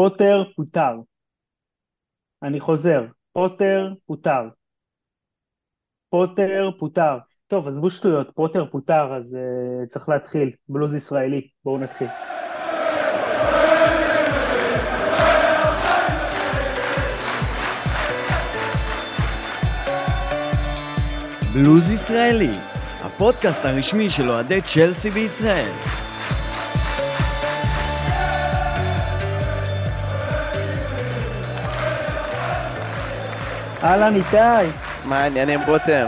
פוטר פוטר. אני חוזר, פוטר פוטר. פוטר פוטר. טוב, עזבו שטויות, פוטר פוטר, אז אה, צריך להתחיל. בלוז ישראלי, בואו נתחיל. בלוז ישראלי, הפודקאסט הרשמי של אוהדי צ'לסי בישראל. אהלן איתי. מה העניינים רותם?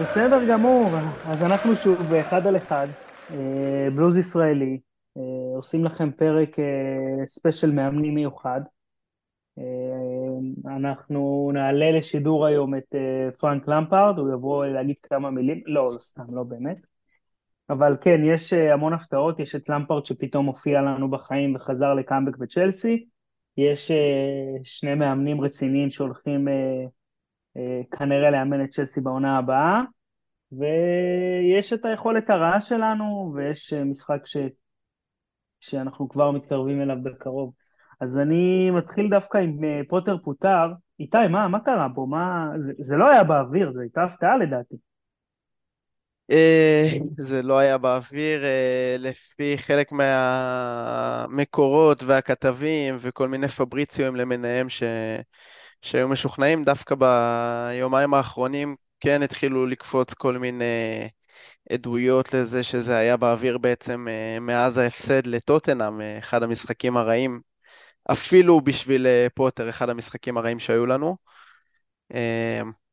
בסדר גמור, אז אנחנו שוב באחד על אחד, אה, בלוז ישראלי, אה, עושים לכם פרק אה, ספיישל מאמנים מיוחד. אנחנו נעלה לשידור היום את פרנק למפארד, הוא יבוא להגיד כמה מילים, לא, לא, סתם, לא באמת. אבל כן, יש המון הפתעות, יש את למפארד שפתאום הופיע לנו בחיים וחזר לקאמבק בצ'לסי, יש שני מאמנים רציניים שהולכים אה, כנראה לאמן את צ'לסי בעונה הבאה, ויש את היכולת הרעה שלנו, ויש אה, משחק ש... שאנחנו כבר מתקרבים אליו בקרוב. אז אני מתחיל דווקא עם אה, פוטר פוטר. איתי, מה, מה קרה פה? מה... זה, זה לא היה באוויר, זו הייתה הפתעה לדעתי. זה לא היה באוויר, לפי חלק מהמקורות והכתבים וכל מיני פבריציואים למיניהם ש... שהיו משוכנעים, דווקא ביומיים האחרונים כן התחילו לקפוץ כל מיני עדויות לזה שזה היה באוויר בעצם אה, מאז ההפסד לטוטנאם, אה, אחד המשחקים הרעים, אפילו בשביל אה, פוטר, אחד המשחקים הרעים שהיו לנו.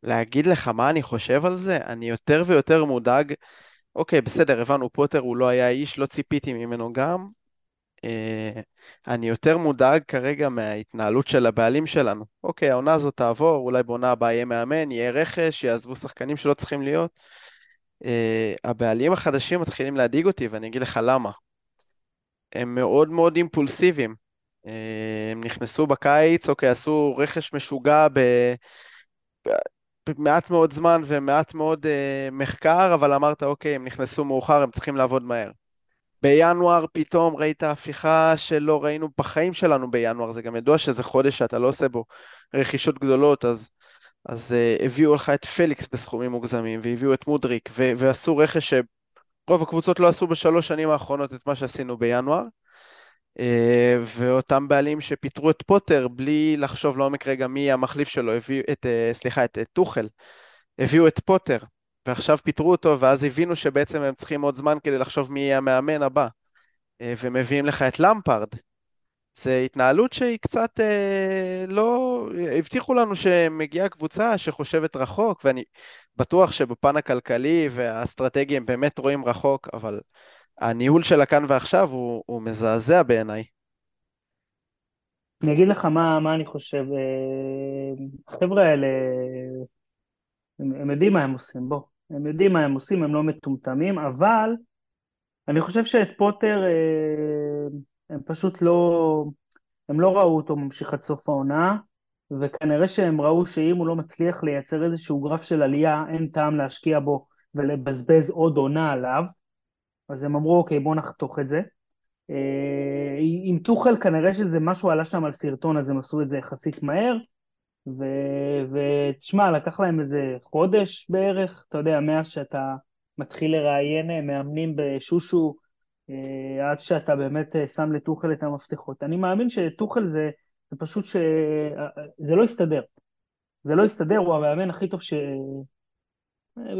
להגיד לך מה אני חושב על זה? אני יותר ויותר מודאג. אוקיי, בסדר, הבנו, פוטר הוא לא היה איש, לא ציפיתי ממנו גם, אני יותר מודאג כרגע מההתנהלות של הבעלים שלנו. אוקיי, העונה הזאת תעבור, אולי בעונה הבאה יהיה מאמן, יהיה רכש, יעזבו שחקנים שלא צריכים להיות. אה, הבעלים החדשים מתחילים להדאיג אותי, ואני אגיד לך למה. הם מאוד מאוד אימפולסיביים. אה, הם נכנסו בקיץ, אוקיי, עשו רכש משוגע ב... במעט מאוד זמן ומעט מאוד מחקר, אבל אמרת, אוקיי, הם נכנסו מאוחר, הם צריכים לעבוד מהר. בינואר פתאום ראית הפיכה שלא ראינו בחיים שלנו בינואר, זה גם ידוע שזה חודש שאתה לא עושה בו רכישות גדולות, אז, אז uh, הביאו לך את פליקס בסכומים מוגזמים, והביאו את מודריק, ו- ועשו רכש שרוב הקבוצות לא עשו בשלוש שנים האחרונות את מה שעשינו בינואר. Uh, ואותם בעלים שפיטרו את פוטר בלי לחשוב לעומק רגע מי המחליף שלו, הביאו את, uh, סליחה, את, טוחל, הביאו את פוטר, ועכשיו פיטרו אותו, ואז הבינו שבעצם הם צריכים עוד זמן כדי לחשוב מי יהיה המאמן הבא. אה, ומביאים לך את למפארד. זו התנהלות שהיא קצת אה, לא... הבטיחו לנו שמגיעה קבוצה שחושבת רחוק, ואני בטוח שבפן הכלכלי והאסטרטגי הם באמת רואים רחוק, אבל הניהול של הכאן ועכשיו הוא, הוא מזעזע בעיניי. אני אגיד לך מה, מה אני חושב. אה, החבר'ה האלה, הם, הם יודעים מה הם עושים, בוא. הם יודעים מה הם עושים, הם לא מטומטמים, אבל אני חושב שאת פוטר אה, הם פשוט לא, הם לא ראו אותו ממשיך עד סוף העונה, וכנראה שהם ראו שאם הוא לא מצליח לייצר איזשהו גרף של עלייה, אין טעם להשקיע בו ולבזבז עוד עונה עליו, אז הם אמרו, אוקיי, בואו נחתוך את זה. אה, עם טוחל כנראה שזה משהו עלה שם על סרטון, אז הם עשו את זה יחסית מהר, ותשמע, לקח להם איזה חודש בערך, אתה יודע, מאז שאתה מתחיל לראיין מאמנים בשושו, אה, עד שאתה באמת אה, שם לטוחל את המפתחות. אני מאמין שטוחל זה, זה פשוט ש... אה, זה לא יסתדר. זה לא יסתדר, הוא המאמן הכי טוב ש...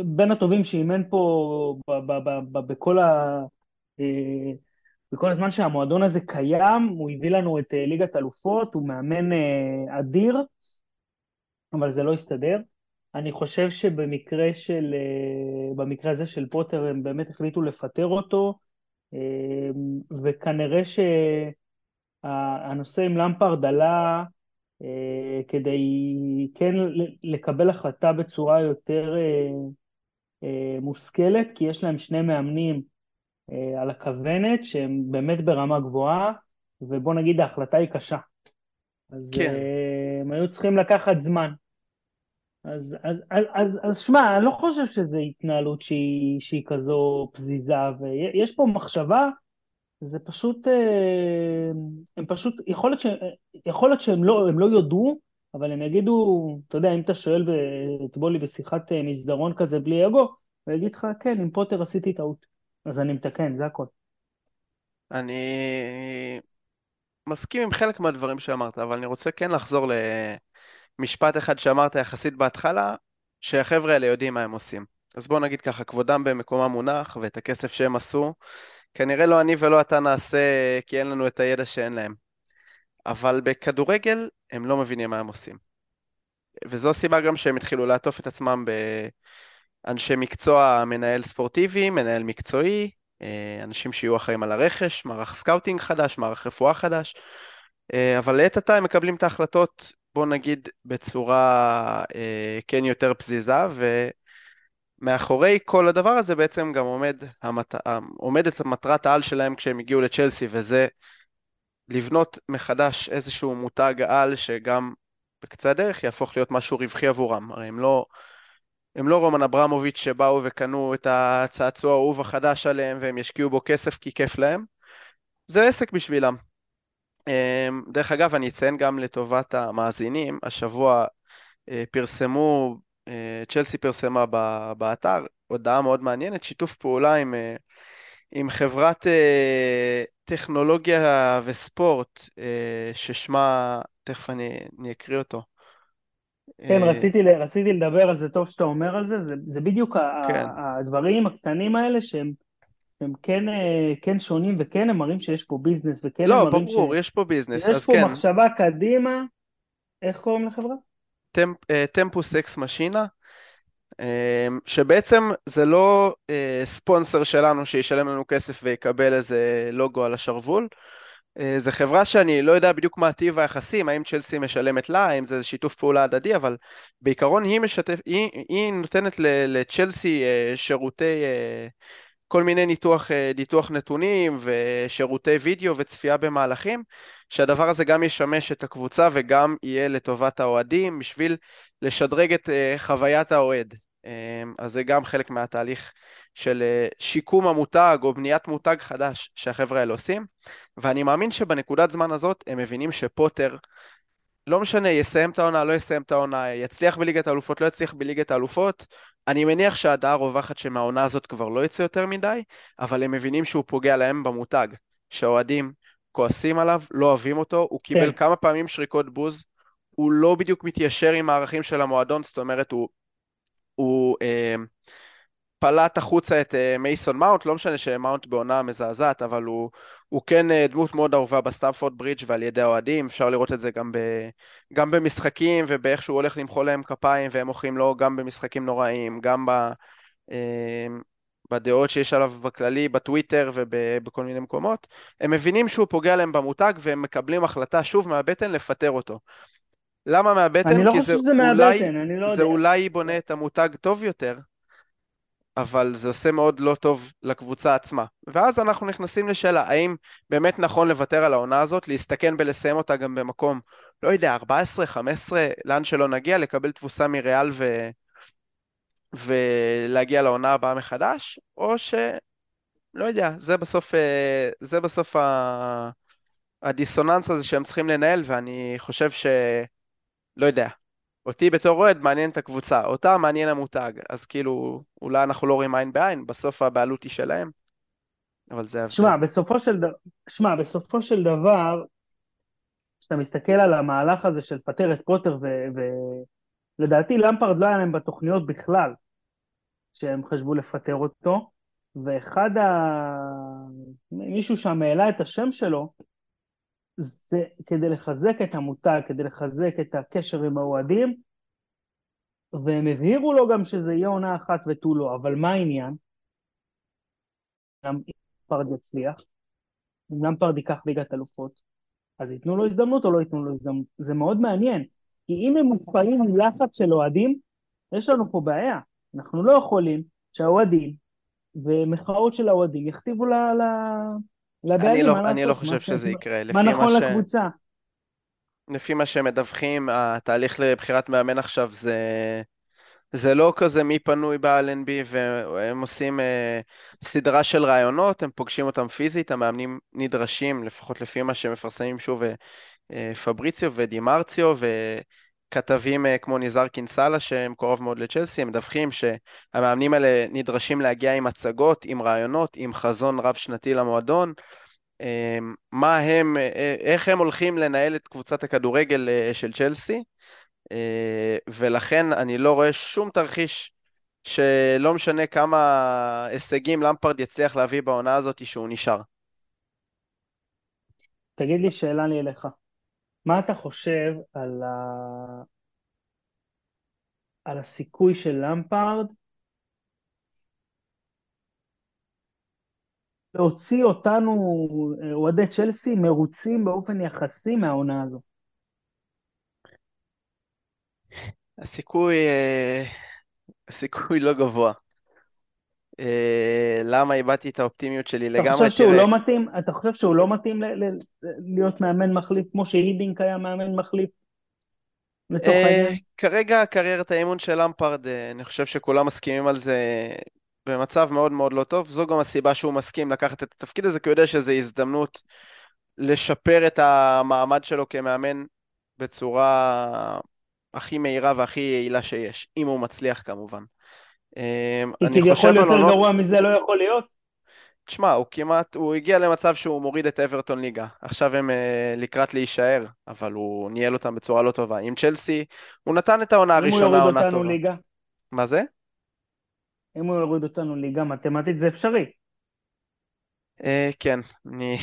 בין הטובים שאימן פה ב- ב- ב- בכל ה... בכל הזמן שהמועדון הזה קיים, הוא הביא לנו את ליגת אלופות, הוא מאמן אדיר, אבל זה לא הסתדר. אני חושב שבמקרה של, אה, במקרה הזה של פוטר הם באמת החליטו לפטר אותו, אה, וכנראה שהנושא עם למפרד עלה אה, כדי כן לקבל החלטה בצורה יותר מושכלת, כי יש להם שני מאמנים על הכוונת שהם באמת ברמה גבוהה, ובוא נגיד ההחלטה היא קשה. אז כן. הם היו צריכים לקחת זמן. אז, אז, אז, אז, אז שמע, אני לא חושב שזו התנהלות שהיא, שהיא כזו פזיזה, ויש פה מחשבה, זה פשוט, אה, הם פשוט, יכול להיות, ש, יכול להיות שהם לא, לא יודו, אבל הם יגידו, אתה יודע, אם אתה שואל אתמול בשיחת אה, מסדרון כזה בלי אגו, הוא יגיד לך, כן, עם פוטר עשיתי טעות, אז אני מתקן, זה הכל. אני מסכים עם חלק מהדברים שאמרת, אבל אני רוצה כן לחזור למשפט אחד שאמרת יחסית בהתחלה, שהחבר'ה האלה יודעים מה הם עושים. אז בואו נגיד ככה, כבודם במקומם מונח, ואת הכסף שהם עשו, כנראה לא אני ולא אתה נעשה כי אין לנו את הידע שאין להם. אבל בכדורגל הם לא מבינים מה הם עושים. וזו הסיבה גם שהם התחילו לעטוף את עצמם באנשי מקצוע, מנהל ספורטיבי, מנהל מקצועי, אה, אנשים שיהיו אחראים על הרכש, מערך סקאוטינג חדש, מערך רפואה חדש, אה, אבל לעת עתה הם מקבלים את ההחלטות, בוא נגיד, בצורה אה, כן יותר פזיזה, ומאחורי כל הדבר הזה בעצם גם עומד המת... עומדת מטרת העל שלהם כשהם הגיעו לצ'לסי, וזה לבנות מחדש איזשהו מותג על שגם בקצה הדרך יהפוך להיות משהו רווחי עבורם. הרי הם לא, הם לא רומן אברמוביץ' שבאו וקנו את הצעצוע האהוב החדש עליהם והם ישקיעו בו כסף כי כיף להם. זה עסק בשבילם. אמ, דרך אגב, אני אציין גם לטובת המאזינים, השבוע אה, פרסמו, אה, צ'לסי פרסמה באתר הודעה מאוד מעניינת, שיתוף פעולה עם, אה, עם חברת טכנולוגיה וספורט, ששמה, תכף אני, אני אקריא אותו. כן, רציתי, רציתי לדבר על זה, טוב שאתה אומר על זה, זה, זה בדיוק כן. הדברים הקטנים האלה שהם הם כן, אה, כן שונים וכן הם מראים שיש פה business וכן לא, הם מראים ש... לא, ברור, יש פה business, כן. יש פה מחשבה קדימה, איך קוראים לחברה? אה, טמפוס אקס משינה, אה, שבעצם זה לא ספונסר שלנו שישלם לנו כסף ויקבל איזה לוגו על השרוול, זו חברה שאני לא יודע בדיוק מה טיב היחסים, האם צ'לסי משלמת לה, האם זה שיתוף פעולה הדדי, אבל בעיקרון היא, משתף, היא, היא נותנת לצ'לסי שירותי, כל מיני ניתוח, ניתוח נתונים ושירותי וידאו וצפייה במהלכים, שהדבר הזה גם ישמש את הקבוצה וגם יהיה לטובת האוהדים בשביל לשדרג את חוויית האוהד. אז זה גם חלק מהתהליך של אה, שיקום המותג או בניית מותג חדש שהחבר'ה האלה עושים, ואני מאמין שבנקודת זמן הזאת הם מבינים שפוטר, לא משנה, יסיים את העונה, לא יסיים את העונה, יצליח בליגת האלופות, לא יצליח בליגת האלופות, אני מניח שהדעה רווחת שמהעונה הזאת כבר לא יצא יותר מדי, אבל הם מבינים שהוא פוגע להם במותג, שהאוהדים כועסים עליו, לא אוהבים אותו, הוא קיבל כן. כמה פעמים שריקות בוז, הוא לא בדיוק מתיישר עם הערכים של המועדון, זאת אומרת, הוא, הוא אה, פלט החוצה את אה, מייסון מאונט, לא משנה שמאונט בעונה מזעזעת, אבל הוא, הוא כן אה, דמות מאוד אהובה בסטמפורד ברידג' ועל ידי האוהדים, אפשר לראות את זה גם, ב, גם במשחקים ובאיך שהוא הולך למחוא להם כפיים והם מוחאים לו גם במשחקים נוראים, גם ב, אה, בדעות שיש עליו בכללי, בטוויטר ובכל מיני מקומות, הם מבינים שהוא פוגע להם במותג והם מקבלים החלטה שוב מהבטן לפטר אותו. למה מהבטן? אני לא חושב שזה מהבטן, אני לא יודע. זה אולי בונה את המותג טוב יותר, אבל זה עושה מאוד לא טוב לקבוצה עצמה. ואז אנחנו נכנסים לשאלה, האם באמת נכון לוותר על העונה הזאת, להסתכן בלסיים אותה גם במקום, לא יודע, 14, 15, לאן שלא נגיע, לקבל תבוסה מריאל ו... ולהגיע לעונה הבאה מחדש, או ש... לא יודע, זה בסוף, אה, זה בסוף ה... הדיסוננס הזה שהם צריכים לנהל, ואני חושב ש... לא יודע, אותי בתור אוהד מעניין את הקבוצה, אותה מעניין המותג, אז כאילו, אולי אנחנו לא רואים עין בעין, בסוף הבעלות היא שלהם, אבל זה... שמע, בסופו של, ד... שמע, בסופו של דבר, כשאתה מסתכל על המהלך הזה של לפטר את פוטר, ולדעתי ו... למפרד לא היה להם בתוכניות בכלל, שהם חשבו לפטר אותו, ואחד ה... מישהו שם העלה את השם שלו, זה כדי לחזק את המותג, כדי לחזק את הקשר עם האוהדים, והם הבהירו לו גם שזה יהיה עונה אחת ותו לא, אבל מה העניין? גם אם פרד יצליח, אם למפרד ייקח ליגת אלופות, אז ייתנו לו הזדמנות או לא ייתנו לו הזדמנות? זה מאוד מעניין, כי אם הם מופעים מלחץ של אוהדים, יש לנו פה בעיה. אנחנו לא יכולים שהאוהדים ומחאות של האוהדים יכתיבו ל... לבעלים, לא, מה אני לא חושב שזה יקרה. מה נכון ש... לקבוצה? לפי מה שמדווחים, התהליך לבחירת מאמן עכשיו זה, זה לא כזה מי פנוי באלנבי והם עושים אה, סדרה של רעיונות, הם פוגשים אותם פיזית, המאמנים נדרשים, לפחות לפי מה שמפרסמים שוב אה, אה, פבריציו ודימרציו וכתבים אה, כמו ניזר קינסלה קרוב מאוד לצ'לסי, הם מדווחים שהמאמנים האלה נדרשים להגיע עם הצגות, עם רעיונות, עם חזון רב שנתי למועדון. אה, מה הם, אה, איך הם הולכים לנהל את קבוצת הכדורגל אה, של צ'לסי. אה, ולכן אני לא רואה שום תרחיש שלא משנה כמה הישגים למפרד יצליח להביא בעונה הזאת שהוא נשאר. תגיד לי שאלה לי אליך. מה אתה חושב על, ה... על הסיכוי של למפרד להוציא אותנו, אה, אוהדי צ'לסי, מרוצים באופן יחסי מהעונה הזו? הסיכוי, אה, הסיכוי לא גבוה. אה, למה איבדתי את האופטימיות שלי אתה לגמרי? חושב שהוא לא מתאים, אתה חושב שהוא לא מתאים ל- ל- להיות מאמן מחליף, כמו שהידינק היה מאמן מחליף, לצורך אה, העניין? כרגע קריירת האימון של למפרד, אה, אני חושב שכולם מסכימים על זה במצב מאוד מאוד לא טוב. זו גם הסיבה שהוא מסכים לקחת את התפקיד הזה, כי הוא יודע שזו הזדמנות לשפר את המעמד שלו כמאמן בצורה הכי מהירה והכי יעילה שיש, אם הוא מצליח כמובן. אה, כי אני חושב על יותר עונות... גרוע מזה לא יכול להיות. תשמע, הוא כמעט, הוא הגיע למצב שהוא מוריד את אברטון ליגה. עכשיו הם uh, לקראת להישאר, אבל הוא ניהל אותם בצורה לא טובה. עם צ'לסי, הוא נתן את העונה אם הוא הראשונה, יוריד עונה אותנו טובה. ליגה, מה זה? אם הוא יוריד אותנו ליגה, מתמטית זה אפשרי. Uh, כן, אני...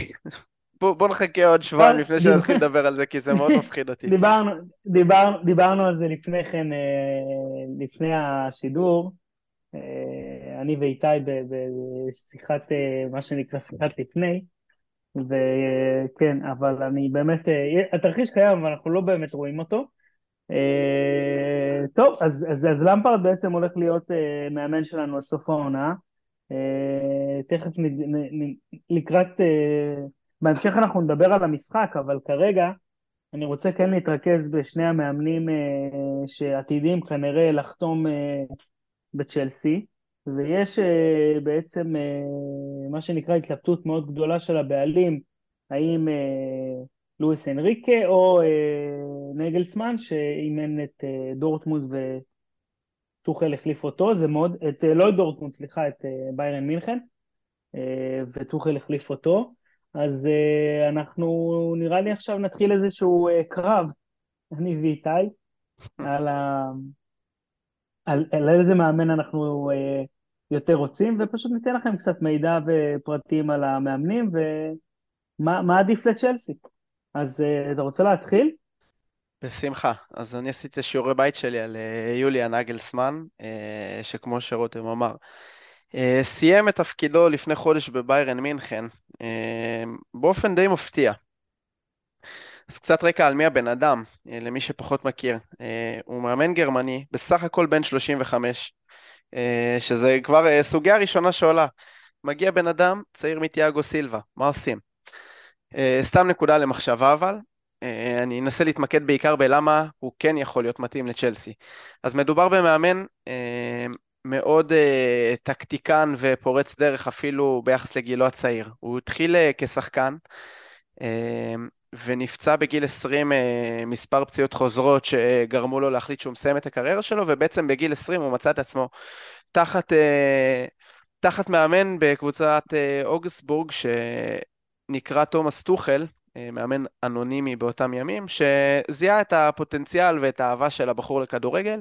בוא, נחכה עוד שבועיים לפני דיב- שנתחיל לדבר על זה, כי זה מאוד מפחיד אותי. דיברנו, דיבר, דיברנו על זה לפני כן, אה, לפני השידור, אה, אני ואיתי בשיחת, אה, מה שנקרא שיחת לפני, וכן, אבל אני באמת, אה, התרחיש קיים, אבל אנחנו לא באמת רואים אותו. אה, טוב, אז, אז, אז למפרד בעצם הולך להיות אה, מאמן שלנו עד סוף העונה. אה, תכף נ, נ, נ, לקראת, אה, בהמשך אנחנו נדבר על המשחק, אבל כרגע אני רוצה כן להתרכז בשני המאמנים אה, שעתידים כנראה לחתום אה, בצ'לסי, ויש אה, בעצם אה, מה שנקרא התלבטות מאוד גדולה של הבעלים, האם אה, לואיס אנריקה או אה, נגלסמן, שאימן את אה, דורטמונד וטוחל החליף אותו, זה מאוד, את, אה, לא את דורטמונד, סליחה, את אה, ביירן מינכן, אה, וטוחל החליף אותו. אז אה, אנחנו נראה לי עכשיו נתחיל איזשהו אה, קרב, אני ואיתי, על, ה... על, על איזה מאמן אנחנו אה, יותר רוצים, ופשוט ניתן לכם קצת מידע ופרטים על המאמנים ומה מה עדיף לצ'לסי. אז אה, אתה רוצה להתחיל? בשמחה. אז אני עשיתי את השיעורי בית שלי על אה, יוליה נגלסמן, אה, שכמו שרותם אמר, אה, סיים את תפקידו לפני חודש בביירן מינכן, אה, באופן די מפתיע. אז קצת רקע על מי הבן אדם, אה, למי שפחות מכיר. אה, הוא מאמן גרמני, בסך הכל בן 35, אה, שזה כבר סוגיה ראשונה שעולה. מגיע בן אדם צעיר מתיאגו סילבה, מה עושים? סתם נקודה למחשבה אבל, אה, אני אנסה להתמקד בעיקר בלמה הוא כן יכול להיות מתאים לצ'לסי. אז מדובר במאמן אה, מאוד אה, טקטיקן ופורץ דרך אפילו ביחס לגילו הצעיר. הוא התחיל אה, כשחקן. ונפצע בגיל 20 אה, מספר פציעות חוזרות שגרמו לו להחליט שהוא מסיים את הקריירה שלו, ובעצם בגיל 20 הוא מצא את עצמו תחת, אה, תחת מאמן בקבוצת אה, אוגסבורג שנקרא תומאס טוחל, מאמן אנונימי באותם ימים, שזיהה את הפוטנציאל ואת האהבה של הבחור לכדורגל,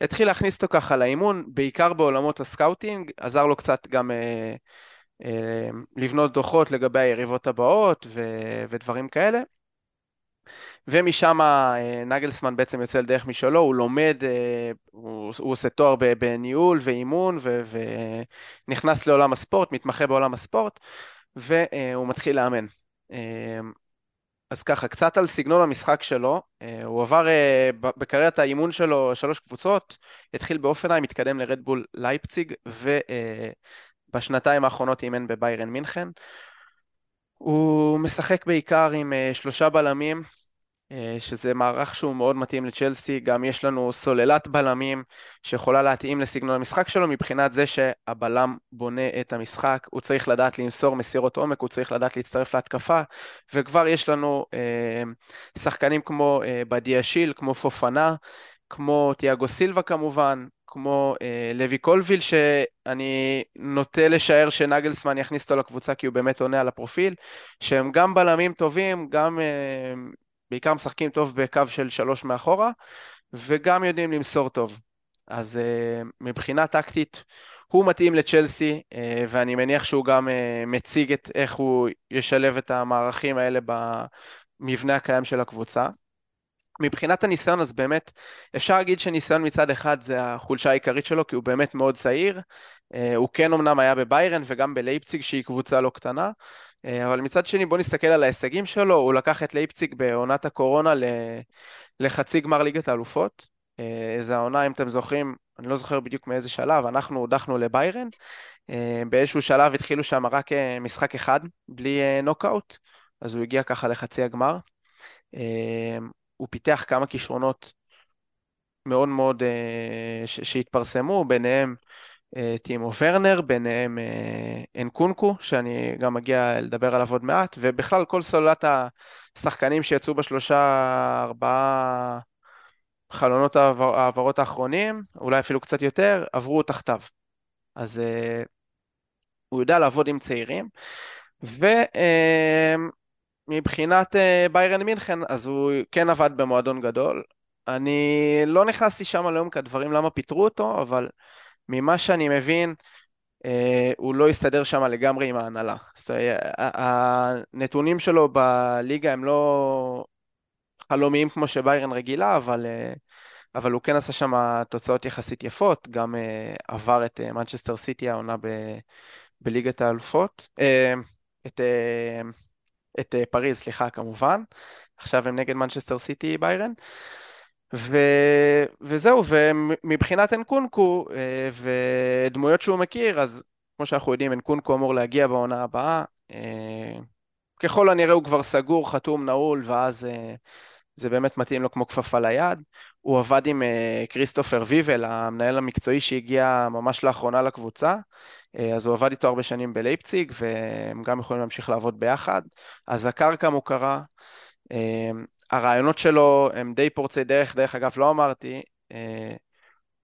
התחיל להכניס אותו ככה לאימון, בעיקר בעולמות הסקאוטינג, עזר לו קצת גם... לבנות דוחות לגבי היריבות הבאות ו- ודברים כאלה. ומשם אה, נגלסמן בעצם יוצא לדרך משלו, הוא לומד, אה, הוא, הוא עושה תואר בניהול ואימון ו- ונכנס לעולם הספורט, מתמחה בעולם הספורט, והוא מתחיל לאמן. אז ככה, קצת על סגנון המשחק שלו, הוא עבר בקריירת האימון שלו שלוש קבוצות, התחיל באופנהיים, מתקדם לרדבול לייפציג, ו... בשנתיים האחרונות אימן בביירן מינכן. הוא משחק בעיקר עם uh, שלושה בלמים, אה, שזה מערך שהוא מאוד מתאים לצ'לסי, גם יש לנו סוללת בלמים שיכולה להתאים לסגנון המשחק שלו מבחינת זה שהבלם בונה את המשחק, הוא צריך לדעת למסור מסירות עומק, הוא צריך לדעת להצטרף להתקפה, וכבר יש לנו אה, שחקנים כמו אה, בדיה שיל, כמו פופנה, כמו תיאגו סילבה כמובן, כמו אה, לוי קולביל, שאני נוטה לשער שנגלסמן יכניס אותו לקבוצה כי הוא באמת עונה על הפרופיל, שהם גם בלמים טובים, גם אה, בעיקר משחקים טוב בקו של שלוש מאחורה, וגם יודעים למסור טוב. אז uh, מבחינה טקטית, הוא מתאים לצ'לסי, uh, ואני מניח שהוא גם uh, מציג את איך הוא ישלב את המערכים האלה במבנה הקיים של הקבוצה. מבחינת הניסיון, אז באמת, אפשר להגיד שניסיון מצד אחד זה החולשה העיקרית שלו, כי הוא באמת מאוד צעיר. Uh, הוא כן אמנם היה בביירן וגם בלייפציג, שהיא קבוצה לא קטנה, אה, אבל מצד שני בוא נסתכל על ההישגים שלו, הוא לקח את לייפציג בעונת הקורונה לחצי גמר ליגת האלופות. אה, איזה העונה, אם אתם זוכרים, אני לא זוכר בדיוק מאיזה שלב, אנחנו הודחנו לביירן. אה, באיזשהו שלב התחילו שם רק משחק אחד, בלי נוקאוט, אז הוא הגיע ככה לחצי הגמר. הוא פיתח כמה כישרונות מאוד מאוד שהתפרסמו, ביניהם אה, טימו ורנר, ביניהם אה, אנקונקו, שאני גם מגיע לדבר עליו עוד מעט, ובכלל כל סוללת השחקנים שיצאו בשלושה, ארבעה חלונות העברות האחרונים, אולי אפילו קצת יותר, עברו תחתיו. אז אה, הוא יודע לעבוד עם צעירים, ומבחינת ביירן מינכן, אז הוא כן עבד במועדון גדול. אני לא נכנסתי שם לעומק הדברים למה פיטרו אותו, אבל ממה שאני מבין, אה, הוא לא יסתדר שם לגמרי עם ההנהלה. זאת אומרת, הנתונים שלו בליגה הם לא חלומיים כמו שביירן רגילה, אבל, אה, אבל הוא כן עשה שם תוצאות יחסית יפות, גם אה, עבר את מנצ'סטר סיטי העונה בליגת האלופות, את, את פריז, סליחה, כמובן. עכשיו הם נגד מנצ'סטר סיטי ביירן. ו... וזהו, ומבחינת אנקונקו אה, ודמויות שהוא מכיר, אז כמו שאנחנו יודעים, אנקונקו אמור להגיע בעונה הבאה. אה, ככל הנראה הוא כבר סגור, חתום, נעול, ואז אה, זה באמת מתאים לו כמו כפפה ליד. הוא עבד עם כריסטופר ויוול, המנהל המקצועי שהגיע ממש לאחרונה לקבוצה, אז הוא עבד איתו הרבה שנים בלייפציג, והם גם יכולים להמשיך לעבוד ביחד. אז הקרקע מוכרה. הרעיונות שלו הם די פורצי דרך, דרך אגב לא אמרתי, אה,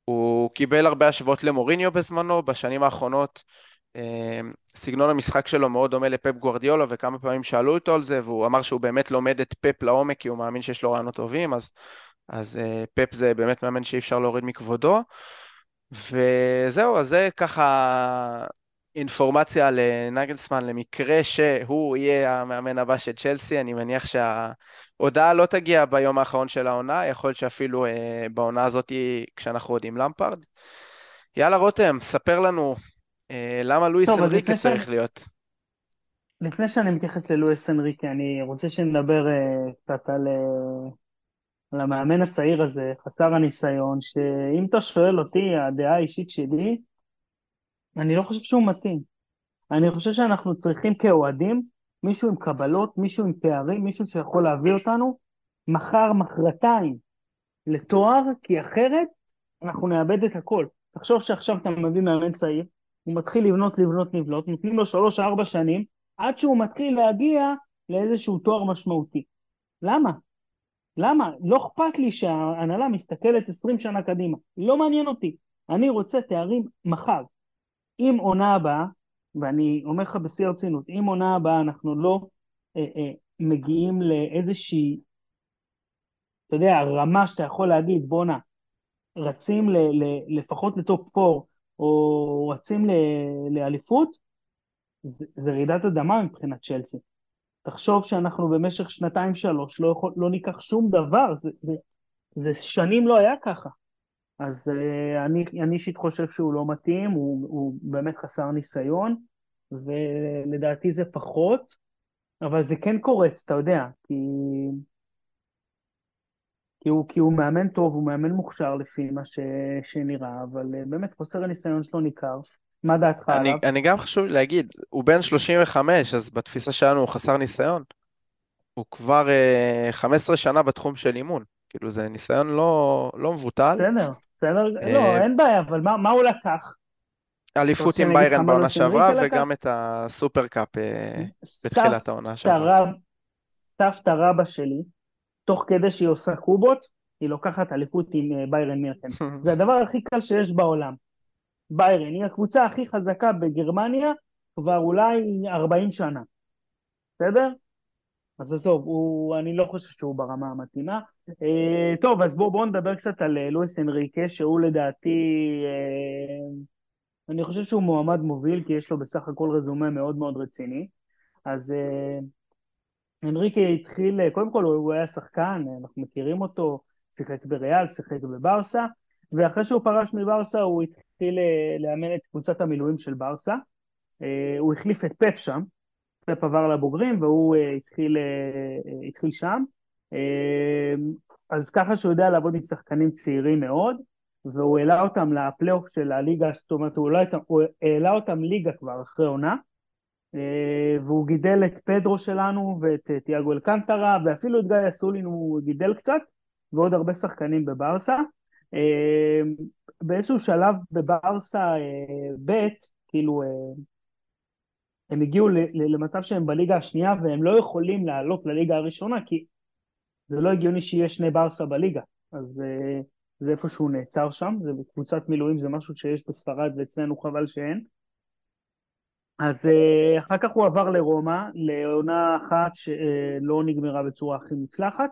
הוא קיבל הרבה השוואות למוריניו בזמנו, בשנים האחרונות אה, סגנון המשחק שלו מאוד דומה לפפ גוורדיולה וכמה פעמים שאלו אותו על זה והוא אמר שהוא באמת לומד את פפ לעומק כי הוא מאמין שיש לו רעיונות טובים אז, אז אה, פפ זה באמת מאמן שאי אפשר להוריד מכבודו וזהו, אז זה ככה אינפורמציה לנגלסמן למקרה שהוא יהיה המאמן הבא של צ'לסי, אני מניח שההודעה לא תגיע ביום האחרון של העונה, יכול להיות שאפילו אה, בעונה הזאת כשאנחנו עוד עם למפרד. יאללה רותם, ספר לנו אה, למה לואיס אנריקה צריך שאני... להיות. לפני שאני מתייחס ללואיס אנריקה, אני רוצה שנדבר אה, קצת על, אה, על המאמן הצעיר הזה, חסר הניסיון, שאם אתה שואל אותי, הדעה האישית שלי, אני לא חושב שהוא מתאים. אני חושב שאנחנו צריכים כאוהדים מישהו עם קבלות, מישהו עם תארים, מישהו שיכול להביא אותנו מחר, מחרתיים לתואר, כי אחרת אנחנו נאבד את הכל. תחשוב שעכשיו אתה מביא מאמן צעיר, הוא מתחיל לבנות, לבנות, לבנות, נותנים לו שלוש-ארבע שנים, עד שהוא מתחיל להגיע לאיזשהו תואר משמעותי. למה? למה? לא אכפת לי שההנהלה מסתכלת עשרים שנה קדימה, לא מעניין אותי. אני רוצה תארים מחר. אם עונה הבאה, ואני אומר לך בשיא הרצינות, אם עונה הבאה אנחנו לא אה, אה, מגיעים לאיזושהי, אתה יודע, רמה שאתה יכול להגיד, בואנה, רצים ל, ל, לפחות לטופ 4, או רצים ל, לאליפות, זה, זה רעידת אדמה מבחינת צ'לסי. תחשוב שאנחנו במשך שנתיים-שלוש לא, לא ניקח שום דבר, זה, זה, זה שנים לא היה ככה. אז uh, אני אישית חושב שהוא לא מתאים, הוא, הוא באמת חסר ניסיון, ולדעתי זה פחות, אבל זה כן קורץ, אתה יודע, כי, כי, הוא, כי הוא מאמן טוב, הוא מאמן מוכשר לפי מה ש, שנראה, אבל uh, באמת חוסר הניסיון שלו ניכר. מה דעתך אני, עליו? אני גם חשוב להגיד, הוא בן 35, אז בתפיסה שלנו הוא חסר ניסיון. הוא כבר 15 שנה בתחום של אימון. כאילו זה ניסיון לא, לא מבוטל. בסדר, בסדר, לא, אין בעיה, אבל מה, מה הוא לקח? אליפות עם ביירן בעונה שעברה, וגם את הסופר קאפ בתחילת העונה שעברה. סבתא רבא שלי, תוך כדי שהיא עושה קובות, היא לוקחת אליפות עם ביירן מירקן. זה הדבר הכי קל שיש בעולם. ביירן היא הקבוצה הכי חזקה בגרמניה כבר אולי 40 שנה. בסדר? אז עזוב, הוא, אני לא חושב שהוא ברמה המתאימה. אה, טוב, אז בואו בוא נדבר קצת על אה, לואיס אנריקה, שהוא לדעתי, אה, אני חושב שהוא מועמד מוביל, כי יש לו בסך הכל רזומה מאוד מאוד רציני. אז אה, אנריקה התחיל, אה, קודם כל הוא היה שחקן, אנחנו מכירים אותו, שיחק בריאל, שיחק בברסה, ואחרי שהוא פרש מברסה הוא התחיל אה, לאמן את קבוצת המילואים של ברסה. אה, הוא החליף את פפ שם, פפ עבר לבוגרים והוא התחיל, התחיל שם. אז ככה שהוא יודע לעבוד עם שחקנים צעירים מאוד, והוא העלה אותם לפלייאוף של הליגה, זאת אומרת הוא, לא, הוא העלה אותם ליגה כבר אחרי עונה, והוא גידל את פדרו שלנו ואת תיאגו אלקנטרה, ואפילו את גיא אסולין הוא גידל קצת, ועוד הרבה שחקנים בברסה. אה, באיזשהו שלב בברסה אה, ב', כאילו, אה, הם הגיעו למצב שהם בליגה השנייה והם לא יכולים לעלות לליגה הראשונה כי זה לא הגיוני שיהיה שני ברסה בליגה. אז זה איפה שהוא נעצר שם, זה קבוצת מילואים, זה משהו שיש בספרד ואצלנו חבל שאין. אז אחר כך הוא עבר לרומא, לעונה אחת שלא נגמרה בצורה הכי מוצלחת.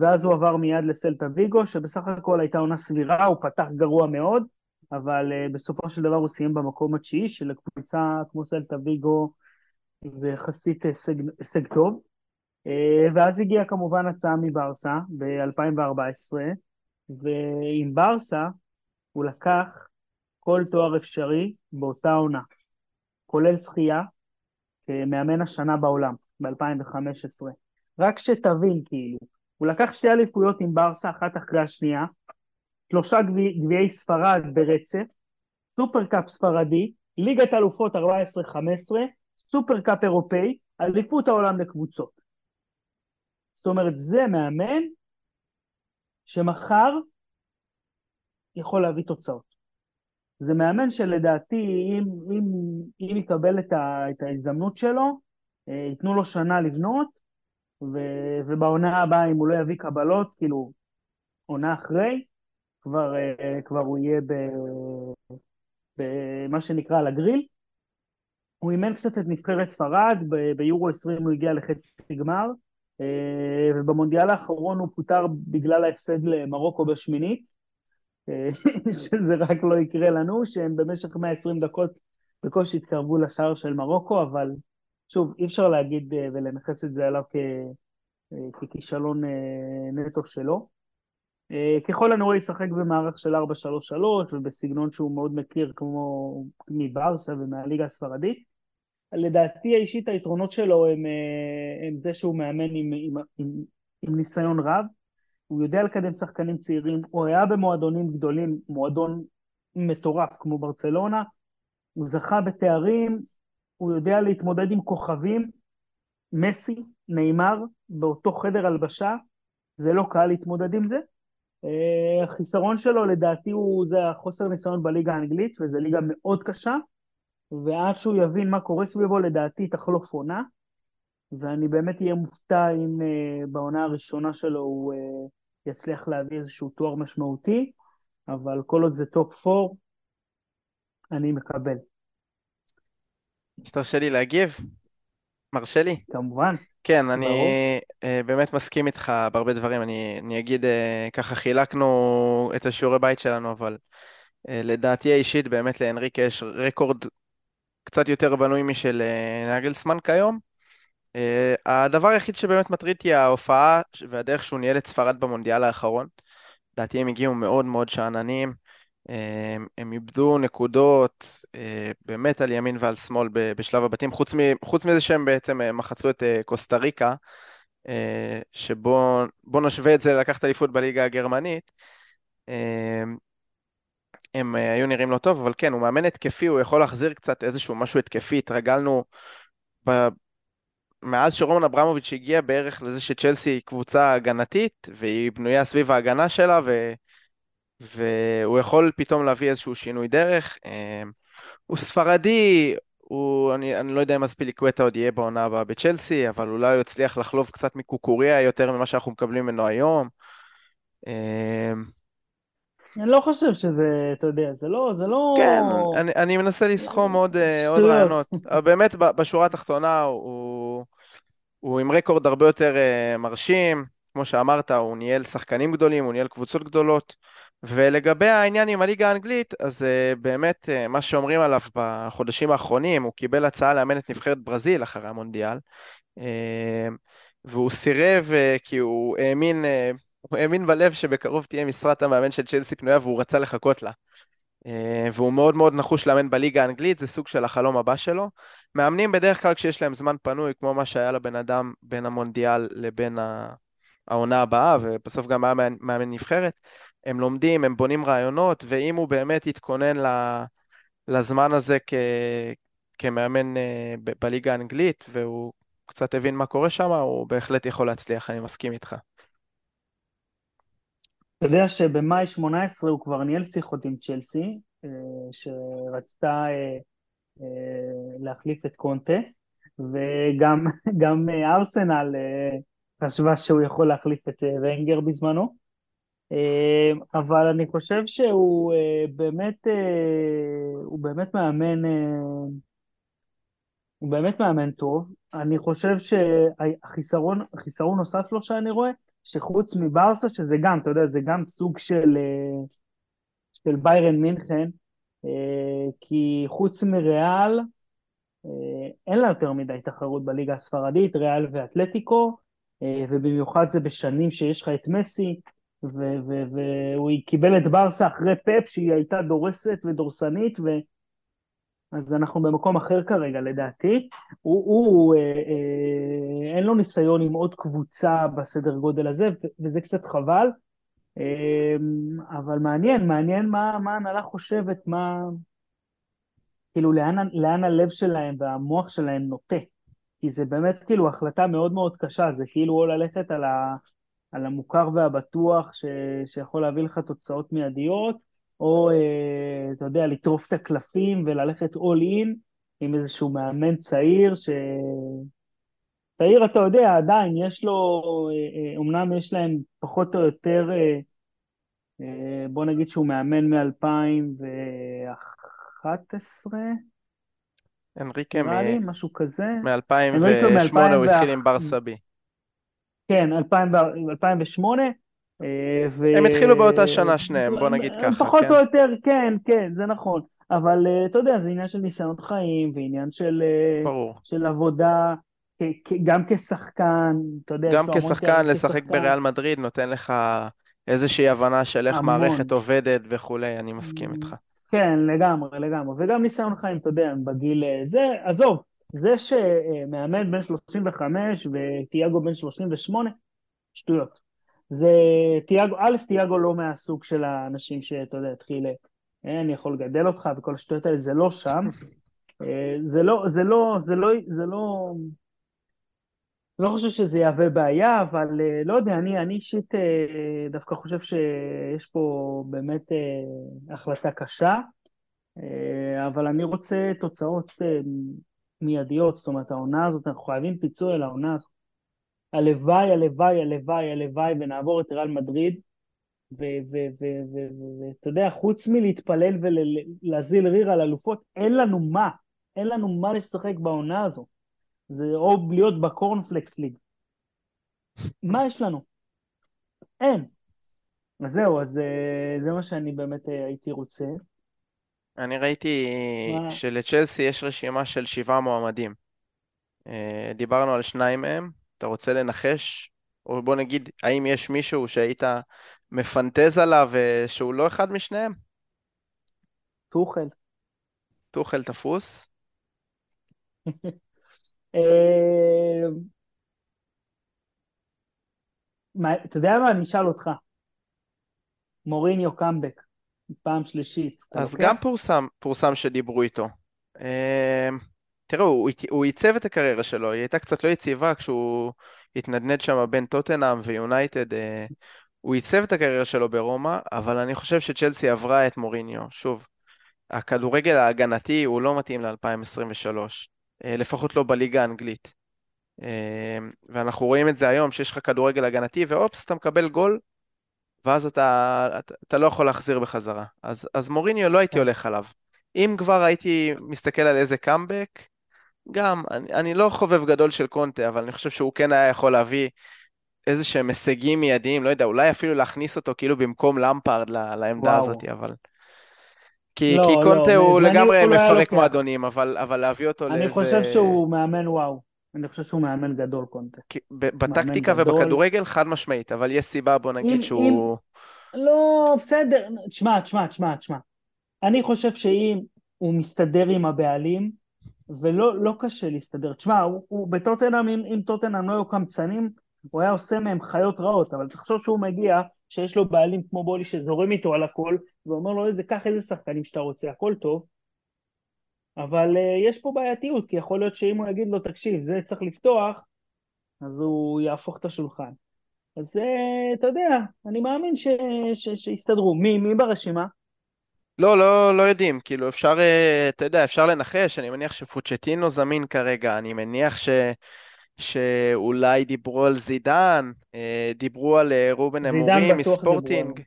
ואז הוא עבר מיד לסלטה ויגו, שבסך הכל הייתה עונה סבירה, הוא פתח גרוע מאוד, אבל uh, בסופו של דבר הוא סיים במקום התשיעי, שלקבוצה כמו סלטה ויגו זה יחסית הישג, טוב. Uh, ואז הגיעה כמובן הצעה מברסה ב-2014, ועם ברסה הוא לקח כל תואר אפשרי באותה עונה, כולל זכייה כמאמן השנה בעולם, ב-2015. רק שתבין, כאילו, הוא לקח שתי אליפויות עם ברסה, אחת אחרי השנייה, שלושה גביעי ספרד ברצף, סופר קאפ ספרדי, ליגת אלופות 14-15, סופר קאפ אירופאי, אליפות העולם לקבוצות. זאת אומרת, זה מאמן שמחר יכול להביא תוצאות. זה מאמן שלדעתי, אם, אם, אם יקבל את, ה, את ההזדמנות שלו, אה, ייתנו לו שנה לבנות, ו, ובעונה הבאה, אם הוא לא יביא קבלות, כאילו, עונה אחרי, כבר, אה, כבר הוא יהיה במה שנקרא על הגריל. הוא אימן קצת את נבחרת ספרד, ביורו 20 הוא הגיע לחצי גמר, אה, ובמונדיאל האחרון הוא פוטר בגלל ההפסד למרוקו בשמינית, אה, שזה רק לא יקרה לנו, שהם במשך 120 דקות בקושי התקרבו לשער של מרוקו, אבל שוב, אי אפשר להגיד אה, ולנכס את זה עליו כ... אה, ככישלון אה, נטו שלו. ככל הנראה ישחק במערך של 4-3-3 ובסגנון שהוא מאוד מכיר כמו מברסה ומהליגה הספרדית. לדעתי האישית היתרונות שלו הם, הם זה שהוא מאמן עם, עם, עם, עם ניסיון רב, הוא יודע לקדם שחקנים צעירים, הוא היה במועדונים גדולים, מועדון מטורף כמו ברצלונה, הוא זכה בתארים, הוא יודע להתמודד עם כוכבים, מסי, נאמר, באותו חדר הלבשה, זה לא קל להתמודד עם זה. אה, החיסרון שלו לדעתי הוא זה החוסר ניסיון בליגה האנגלית, וזו ליגה מאוד קשה, ועד שהוא יבין מה קורה סביבו לדעתי תחלוף עונה, ואני באמת אהיה מופתע אם אה, בעונה הראשונה שלו הוא אה, יצליח להביא איזשהו תואר משמעותי, אבל כל עוד זה top 4, אני מקבל. אז תרשה לי להגיב? מרשה לי? כמובן. כן, אני uh, באמת מסכים איתך בהרבה דברים. אני, אני אגיד, uh, ככה חילקנו את השיעורי בית שלנו, אבל uh, לדעתי האישית, באמת לאנריקה יש רקורד קצת יותר בנוי משל נגלסמן כיום. הדבר היחיד שבאמת מטריד היא ההופעה והדרך שהוא ניהל את ספרד במונדיאל האחרון. לדעתי הם הגיעו מאוד מאוד שאננים. הם, הם איבדו נקודות אה, באמת על ימין ועל שמאל בשלב הבתים, חוץ, מ, חוץ מזה שהם בעצם אה, מחצו את אה, קוסטה ריקה, שבו נשווה את זה לקחת אליפות בליגה הגרמנית. הם היו נראים לא טוב, אבל כן, הוא מאמן התקפי, הוא יכול להחזיר קצת איזשהו משהו התקפי, התרגלנו ב... מאז שרומן אברמוביץ' הגיע בערך לזה שצ'לסי היא קבוצה הגנתית, והיא בנויה סביב ההגנה שלה, ו... והוא יכול פתאום להביא איזשהו שינוי דרך. אמ, הוא ספרדי, הוא, אני, אני לא יודע אם אספיליקווטה עוד יהיה בעונה הבאה בצ'לסי, אבל אולי הוא יצליח לחלוב קצת מקוקוריה יותר ממה שאנחנו מקבלים ממנו היום. אמ, אני לא חושב שזה, אתה יודע, זה לא, זה לא... כן, אני, אני מנסה לסכום עוד, אה, עוד רעיונות. באמת, בשורה התחתונה, הוא, הוא עם רקורד הרבה יותר אה, מרשים. כמו שאמרת, הוא ניהל שחקנים גדולים, הוא ניהל קבוצות גדולות. ולגבי העניין עם הליגה האנגלית, אז uh, באמת uh, מה שאומרים עליו בחודשים האחרונים, הוא קיבל הצעה לאמן את נבחרת ברזיל אחרי המונדיאל, uh, והוא סירב uh, כי הוא האמין, uh, הוא האמין בלב שבקרוב תהיה משרת המאמן של צ'לסי פנויה והוא רצה לחכות לה. Uh, והוא מאוד מאוד נחוש לאמן בליגה האנגלית, זה סוג של החלום הבא שלו. מאמנים בדרך כלל כשיש להם זמן פנוי, כמו מה שהיה לבן אדם בין המונדיאל לבין העונה הבאה, ובסוף גם היה מאמן נבחרת. הם לומדים, הם בונים רעיונות, ואם הוא באמת יתכונן לזמן הזה כ... כמאמן אה, ב- בליגה האנגלית, והוא קצת הבין מה קורה שם, הוא בהחלט יכול להצליח, אני מסכים איתך. אתה יודע שבמאי 18 הוא כבר ניהל שיחות עם צ'לסי, אה, שרצתה אה, להחליף את קונטה, וגם ארסנל חשבה שהוא יכול להחליף את ונגר בזמנו. אה, אבל אני חושב שהוא אה, באמת, אה, הוא באמת מאמן, הוא באמת מאמן טוב. אני חושב שהחיסרון, חיסרון נוסף לו שאני רואה, שחוץ מברסה, שזה גם, אתה יודע, זה גם סוג של, של ביירן מינכן, כי חוץ מריאל, אין לה יותר מדי תחרות בליגה הספרדית, ריאל ואתלטיקו, ובמיוחד זה בשנים שיש לך את מסי, והוא קיבל את ברסה אחרי פאפ שהיא הייתה דורסת ודורסנית, ו... אז אנחנו במקום אחר כרגע לדעתי. הוא, הוא אה, אה, אין לו ניסיון עם עוד קבוצה בסדר גודל הזה, וזה קצת חבל. אה, אבל מעניין, מעניין מה ההנהלה חושבת, מה... כאילו לאן, לאן הלב שלהם והמוח שלהם נוטה. כי זה באמת כאילו החלטה מאוד מאוד קשה, זה כאילו או ללכת על, ה, על המוכר והבטוח ש, שיכול להביא לך תוצאות מיידיות, או אה, אתה יודע, לטרוף את הקלפים וללכת all in עם איזשהו מאמן צעיר, ש... צעיר אתה יודע, עדיין יש לו, אומנם אה, אה, יש להם פחות או יותר, בוא נגיד שהוא מאמן מ-2011, אנריקה מ... משהו כזה. מ-2008 הוא התחיל עם בר סבי. כן, 2008. אה, ו... הם התחילו באותה שנה שניהם, בוא נגיד ככה. פחות כן. או יותר, כן, כן, זה נכון. אבל אה, אתה יודע, זה עניין של ניסיון חיים, ועניין של, אה, ברור. של עבודה, גם כשחקן, אתה יודע, גם כשחקן, לשחק כשחקן. בריאל מדריד נותן לך איזושהי הבנה של איך המון. מערכת עובדת וכולי, אני מסכים איתך. כן, לגמרי, לגמרי. וגם ניסיון חיים, אתה יודע, בגיל זה, עזוב, זה שמאמן בן 35 וטיאגו בן 38, שטויות. זה תיאגו, א', תיאגו לא מהסוג של האנשים שאתה יודע, התחיל, אה, אני יכול לגדל אותך וכל השטויות האלה, זה לא שם. אה, זה לא, זה לא, זה לא, זה לא, לא חושב שזה יהווה בעיה, אבל אה, לא יודע, אני, אני אישית דווקא חושב שיש פה באמת החלטה קשה, אבל אני רוצה תוצאות מיידיות, זאת אומרת העונה הזאת, אנחנו חייבים פיצוי על העונה הזאת. הלוואי, הלוואי, הלוואי, הלוואי, ונעבור את ריאל מדריד, ואתה יודע, חוץ מלהתפלל ולהזיל ריר על אלופות, אין לנו מה, אין לנו מה לשחק בעונה הזו. זה או להיות בקורנפלקס ליג. מה יש לנו? אין. אז זהו, אז אה, זה מה שאני באמת אה, הייתי רוצה. אני ראיתי שלצ'לסי יש רשימה של שבעה מועמדים. אה, דיברנו על שניים מהם, אתה רוצה לנחש? או בוא נגיד, האם יש מישהו שהיית מפנטז עליו שהוא לא אחד משניהם? טוחל. טוחל תפוס? אה, אתה יודע מה? אני אשאל אותך. מוריניו קאמבק. פעם שלישית. אז גם פורסם, פורסם שדיברו איתו. אמ, תראו, הוא, הוא עיצב את הקריירה שלו, היא הייתה קצת לא יציבה כשהוא התנדנד שם בין טוטנאם ויונייטד. אה, הוא עיצב את הקריירה שלו ברומא, אבל אני חושב שצ'לסי עברה את מוריניו. שוב, הכדורגל ההגנתי הוא לא מתאים ל-2023, אה, לפחות לא בליגה האנגלית. אה, ואנחנו רואים את זה היום, שיש לך כדורגל הגנתי, ואופס, אתה מקבל גול, ואז אתה, אתה, אתה לא יכול להחזיר בחזרה. אז, אז מוריניו לא הייתי כן. הולך עליו. אם כבר הייתי מסתכל על איזה קאמבק, גם, אני, אני לא חובב גדול של קונטה, אבל אני חושב שהוא כן היה יכול להביא איזה שהם הישגים מיידיים, לא יודע, אולי אפילו להכניס אותו כאילו במקום למפארד לעמדה וואו. הזאת, אבל... כי, לא, כי לא, קונטה לא, הוא לגמרי מפרק מועדונים, אבל, אבל להביא אותו אני לאיזה... אני חושב שהוא מאמן וואו. אני חושב שהוא מאמן גדול קונטה. בטקטיקה ובכדורגל חד משמעית, אבל יש סיבה בוא נגיד אם, שהוא... אם... לא, בסדר, תשמע, תשמע, תשמע, תשמע. אני חושב שאם הוא מסתדר עם הבעלים, ולא לא קשה להסתדר. תשמע, הוא, הוא בטוטנאם, אם, אם טוטנאם לא היו קמצנים, הוא היה עושה מהם חיות רעות, אבל תחשוב שהוא מגיע, שיש לו בעלים כמו בולי שזורם איתו על הכל, ואומר לו, איזה, קח איזה שחקנים שאתה רוצה, הכל טוב, אבל uh, יש פה בעייתיות, כי יכול להיות שאם הוא יגיד לו, תקשיב, זה צריך לפתוח, אז הוא יהפוך את השולחן. אז uh, אתה יודע, אני מאמין ש, ש, שיסתדרו. מי, מי ברשימה? לא, לא, לא יודעים, כאילו אפשר, אה, אתה יודע, אפשר לנחש, אני מניח שפוצ'טינו זמין כרגע, אני מניח ש... שאולי דיברו על זידן, אה, דיברו על אה, רובן אמורים מספורטינג.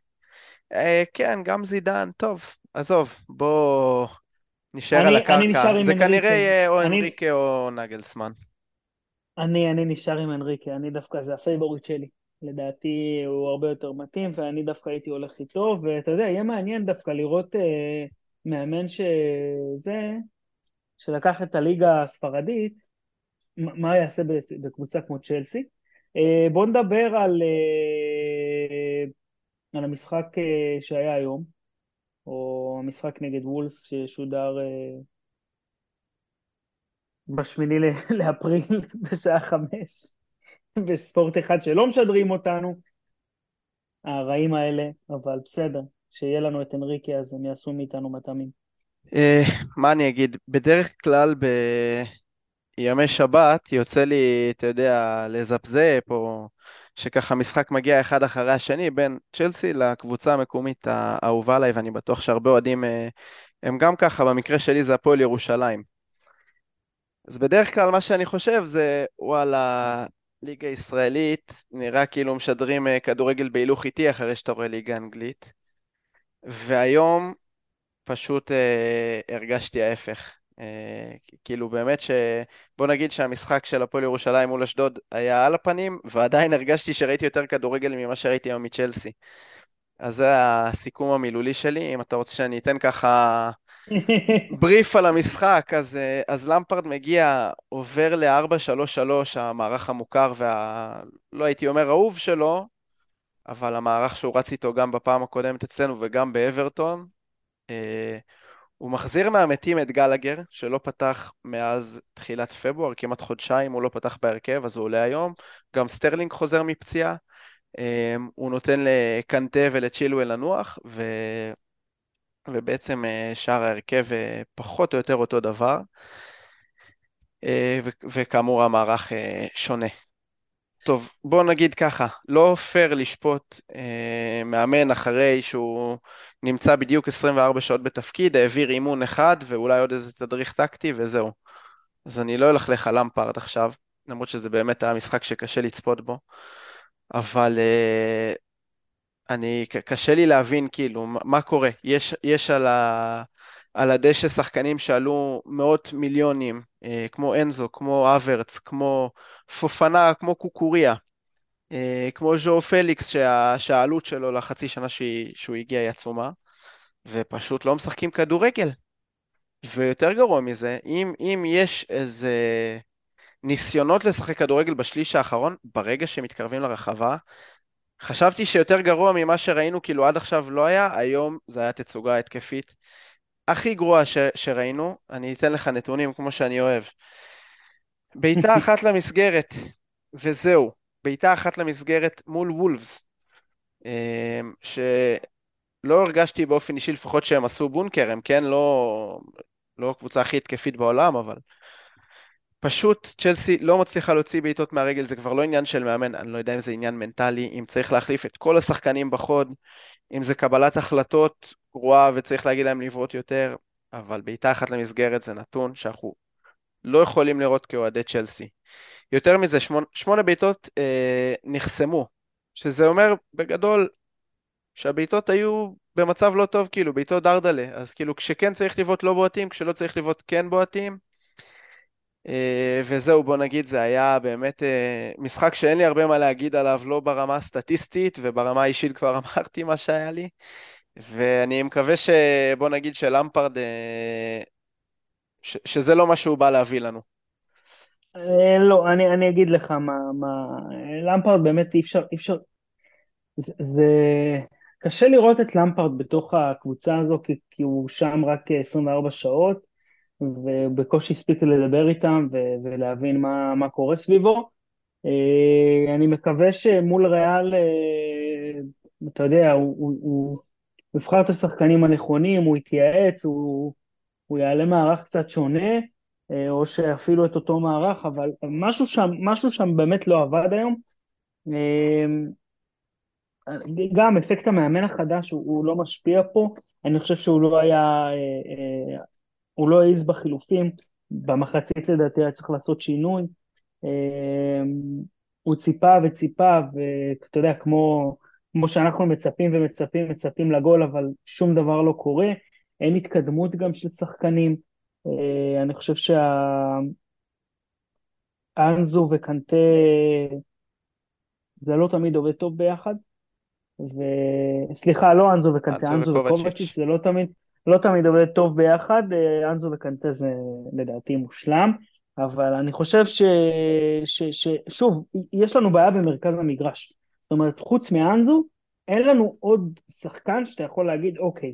כן, גם זידן, טוב, עזוב, בוא נשאר אני, על הקרקע. זה כנראה יהיה או אני... אנריקה או נגלסמן. אני, אני נשאר עם אנריקה, אני דווקא, זה הפייבוריט שלי. לדעתי הוא הרבה יותר מתאים, ואני דווקא הייתי הולך איתו, ואתה יודע, יהיה מעניין דווקא לראות אה, מאמן שזה, שלקח את הליגה הספרדית, מה יעשה בקבוצה כמו צ'לסי. אה, בואו נדבר על, אה, על המשחק אה, שהיה היום, או המשחק נגד וולס ששודר בשמיני לאפריל בשעה חמש. וספורט אחד שלא משדרים אותנו, הרעים האלה, אבל בסדר, שיהיה לנו את אנריקי אז הם יעשו מאיתנו מטעמים. מה אני אגיד, בדרך כלל בימי שבת יוצא לי, אתה יודע, לזפזפ, או שככה משחק מגיע אחד אחרי השני בין צ'לסי לקבוצה המקומית האהובה עליי, ואני בטוח שהרבה אוהדים אה, הם גם ככה, במקרה שלי זה הפועל ירושלים. אז בדרך כלל מה שאני חושב זה, וואלה, ליגה ישראלית, נראה כאילו משדרים אה, כדורגל בהילוך איטי אחרי שאתה רואה ליגה אנגלית. והיום פשוט אה, הרגשתי ההפך. אה, כאילו באמת ש... בוא נגיד שהמשחק של הפועל ירושלים מול אשדוד היה על הפנים, ועדיין הרגשתי שראיתי יותר כדורגל ממה שראיתי היום מצ'לסי. אז זה הסיכום המילולי שלי, אם אתה רוצה שאני אתן ככה בריף על המשחק, אז, אה, אז למפרד מגיע, עובר ל-4-3-3, המערך המוכר וה... לא הייתי אומר אהוב שלו, אבל המערך שהוא רץ איתו גם בפעם הקודמת אצלנו וגם באברטון. הוא מחזיר מהמתים את גלגר, שלא פתח מאז תחילת פברואר, כמעט חודשיים הוא לא פתח בהרכב, אז הוא עולה היום. גם סטרלינג חוזר מפציעה. אה, הוא נותן לקנטה ולצ'ילואל לנוח, ו... ובעצם אה, שאר ההרכב אה, פחות או יותר אותו דבר, אה, וכאמור המערך שונה. טוב, בוא נגיד ככה, לא פייר לשפוט אה, מאמן אחרי שהוא נמצא בדיוק 24 שעות בתפקיד, העביר אימון אחד ואולי עוד איזה תדריך טקטי וזהו. אז אני לא אלכלך על למפארד עכשיו, למרות שזה באמת היה משחק שקשה לצפות בו, אבל אה, אני, קשה לי להבין כאילו מה קורה. יש, יש על, ה, על הדשא שחקנים שעלו מאות מיליונים, אה, כמו אנזו, כמו אברץ, כמו פופנה, כמו קוקוריה, אה, כמו ז'ו פליקס, שה, שהעלות שלו לחצי שנה שהיא, שהוא הגיע היא עצומה, ופשוט לא משחקים כדורגל. ויותר גרוע מזה, אם, אם יש איזה ניסיונות לשחק כדורגל בשליש האחרון, ברגע שמתקרבים לרחבה, חשבתי שיותר גרוע ממה שראינו, כאילו עד עכשיו לא היה, היום זה היה תצוגה התקפית הכי גרועה ש- שראינו. אני אתן לך נתונים כמו שאני אוהב. בעיטה אחת למסגרת, וזהו. בעיטה אחת למסגרת מול וולפס, אמ, שלא הרגשתי באופן אישי לפחות שהם עשו בונקר, הם כן לא, לא הקבוצה הכי התקפית בעולם, אבל פשוט צ'לסי לא מצליחה להוציא בעיטות מהרגל, זה כבר לא עניין של מאמן, אני לא יודע אם זה עניין מנטלי, אם צריך להחליף את כל השחקנים בחוד, אם זה קבלת החלטות גרועה וצריך להגיד להם לבעוט יותר, אבל בעיטה אחת למסגרת זה נתון שאנחנו לא יכולים לראות כאוהדי צ'לסי. יותר מזה, שמונה, שמונה בעיטות אה, נחסמו, שזה אומר בגדול שהבעיטות היו במצב לא טוב, כאילו, בעיטות דרדלה, אז כאילו כשכן צריך לבעוט לא בועטים, כשלא צריך לבעוט כן בועטים. אה, וזהו, בוא נגיד, זה היה באמת אה, משחק שאין לי הרבה מה להגיד עליו, לא ברמה הסטטיסטית, וברמה האישית כבר אמרתי מה שהיה לי. ואני מקווה שבוא נגיד שלמפרד, אה, שזה לא מה שהוא בא להביא לנו. לא, אני, אני אגיד לך מה, מה... למפרד באמת אי אפשר, אי אפשר... זה, זה... קשה לראות את למפרד בתוך הקבוצה הזו, כי, כי הוא שם רק 24 שעות. ובקושי הספיק לדבר איתם ו- ולהבין מה, מה קורה סביבו. אה, אני מקווה שמול ריאל, אה, אתה יודע, הוא, הוא, הוא יבחר את השחקנים הנכונים, הוא יתייעץ, הוא, הוא יעלה מערך קצת שונה, אה, או שאפילו את אותו מערך, אבל משהו שם, משהו שם באמת לא עבד היום. גם אפקט המאמן החדש הוא, הוא לא משפיע פה, אני חושב שהוא לא היה הוא לא העז בחילופים, במחצית לדעתי היה צריך לעשות שינוי. הוא ציפה וציפה, ואתה יודע, כמו, כמו שאנחנו מצפים ומצפים, מצפים לגול, אבל שום דבר לא קורה. אין התקדמות גם של שחקנים. אה, אני חושב שהאנזו וקנטה, זה לא תמיד עובד טוב ביחד. וסליחה, לא אנזו וקנטה, אנזו וקובצ'יץ', זה לא תמיד, לא תמיד עובד טוב ביחד, אה, אנזו וקנטה זה לדעתי מושלם, אבל אני חושב ש... ש... ש... שוב, יש לנו בעיה במרכז המגרש. אומרת, חוץ מאנזו, אין לנו עוד שחקן שאתה יכול להגיד, אוקיי,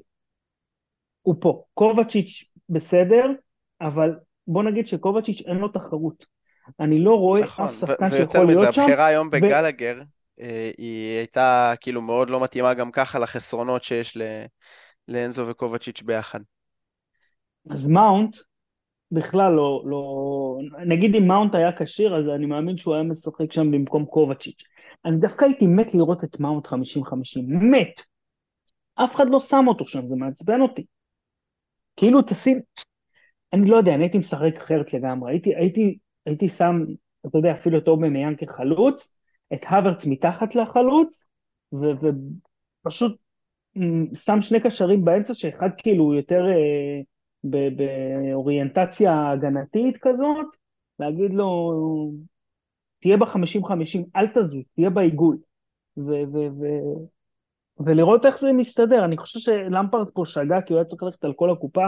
הוא פה. קובצ'יץ' בסדר, אבל בוא נגיד שקובצ'יץ' אין לו תחרות. אני לא רואה נכון, אף שחקן שיכול להיות שם. ויותר מזה, הבחירה היום בגלגר. אה, היא הייתה כאילו מאוד לא מתאימה גם ככה לחסרונות שיש ל... לאנזו וקובצ'יץ' ביחד. אז מאונט בכלל לא, לא... נגיד אם מאונט היה כשיר, אז אני מאמין שהוא היה משחק שם במקום קובצ'יץ'. אני דווקא הייתי מת לראות את מאונט 50-50, מת. אף אחד לא שם אותו שם, זה מעצבן אותי. כאילו תשים... אני לא יודע, אני הייתי משחק אחרת לגמרי. הייתי, הייתי, הייתי שם, אתה יודע, אפילו את אובמיאנג כחלוץ, את האוורץ מתחת לחלוץ, ופשוט שם שני קשרים באמצע, שאחד כאילו יותר אה, באוריינטציה הגנתית כזאת, להגיד לו, תהיה ב-50-50, אל תזוז, תהיה בעיגול. ו- ו- ו- ולראות איך זה מסתדר. אני חושב שלמפרד פה שגה, כי הוא היה צריך ללכת על כל הקופה,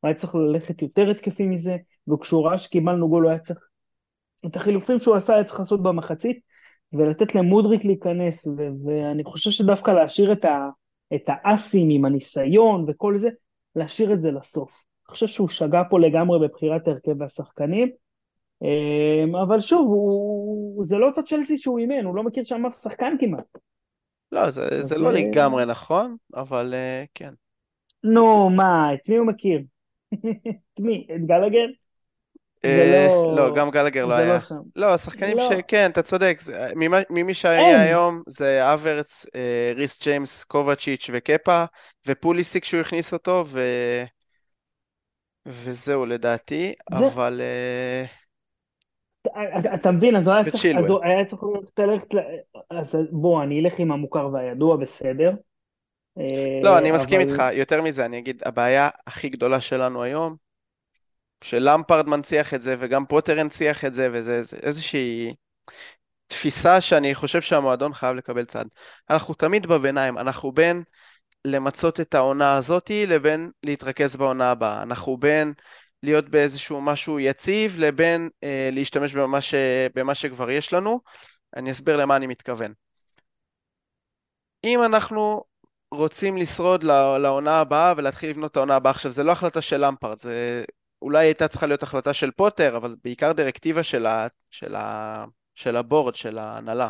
הוא היה צריך ללכת יותר התקפי מזה, וכשהוא ראה שקיבלנו גול הוא היה צריך... את החילופים שהוא עשה היה צריך לעשות במחצית, ולתת למודריק להיכנס, ו- ואני חושב שדווקא להשאיר את ה... את האסים עם הניסיון וכל זה, להשאיר את זה לסוף. אני חושב שהוא שגה פה לגמרי בבחירת הרכב השחקנים, אמ, אבל שוב, הוא, זה לא אותו צ'לסי שהוא אימן, הוא לא מכיר שם אף שחקן כמעט. לא, זה, זה לא לגמרי נכון, אבל uh, כן. נו, מה, את מי הוא מכיר? את מי? את גלגר? אה, לא-, לא... גם גלגר לא היה. לא, השחקנים לא. שכן, אתה צודק. ממי שהיה היום זה אברץ, אה, ריס ג'יימס, קובצ'יץ' וקפה, ופוליסיק שהוא הכניס אותו. וזהו לדעתי, אבל... אה, אתה מבין, אז הוא היה צריך ללכת, אז בוא, אני אלך עם המוכר והידוע, בסדר. לא, אני מסכים איתך, יותר מזה, אני אגיד, הבעיה הכי גדולה שלנו היום, שלמפרד מנציח את זה, וגם פוטר הנציח את זה, וזה זה, איזושהי תפיסה שאני חושב שהמועדון חייב לקבל צד. אנחנו תמיד בביניים, אנחנו בין למצות את העונה הזאתי, לבין להתרכז בעונה הבאה. אנחנו בין להיות באיזשהו משהו יציב, לבין אה, להשתמש במה, ש, במה שכבר יש לנו. אני אסביר למה אני מתכוון. אם אנחנו רוצים לשרוד לעונה הבאה ולהתחיל לבנות את העונה הבאה. עכשיו, זה לא החלטה של למפרד, זה אולי הייתה צריכה להיות החלטה של פוטר, אבל בעיקר דירקטיבה של, ה, של, ה, של ה board, של ההנהלה.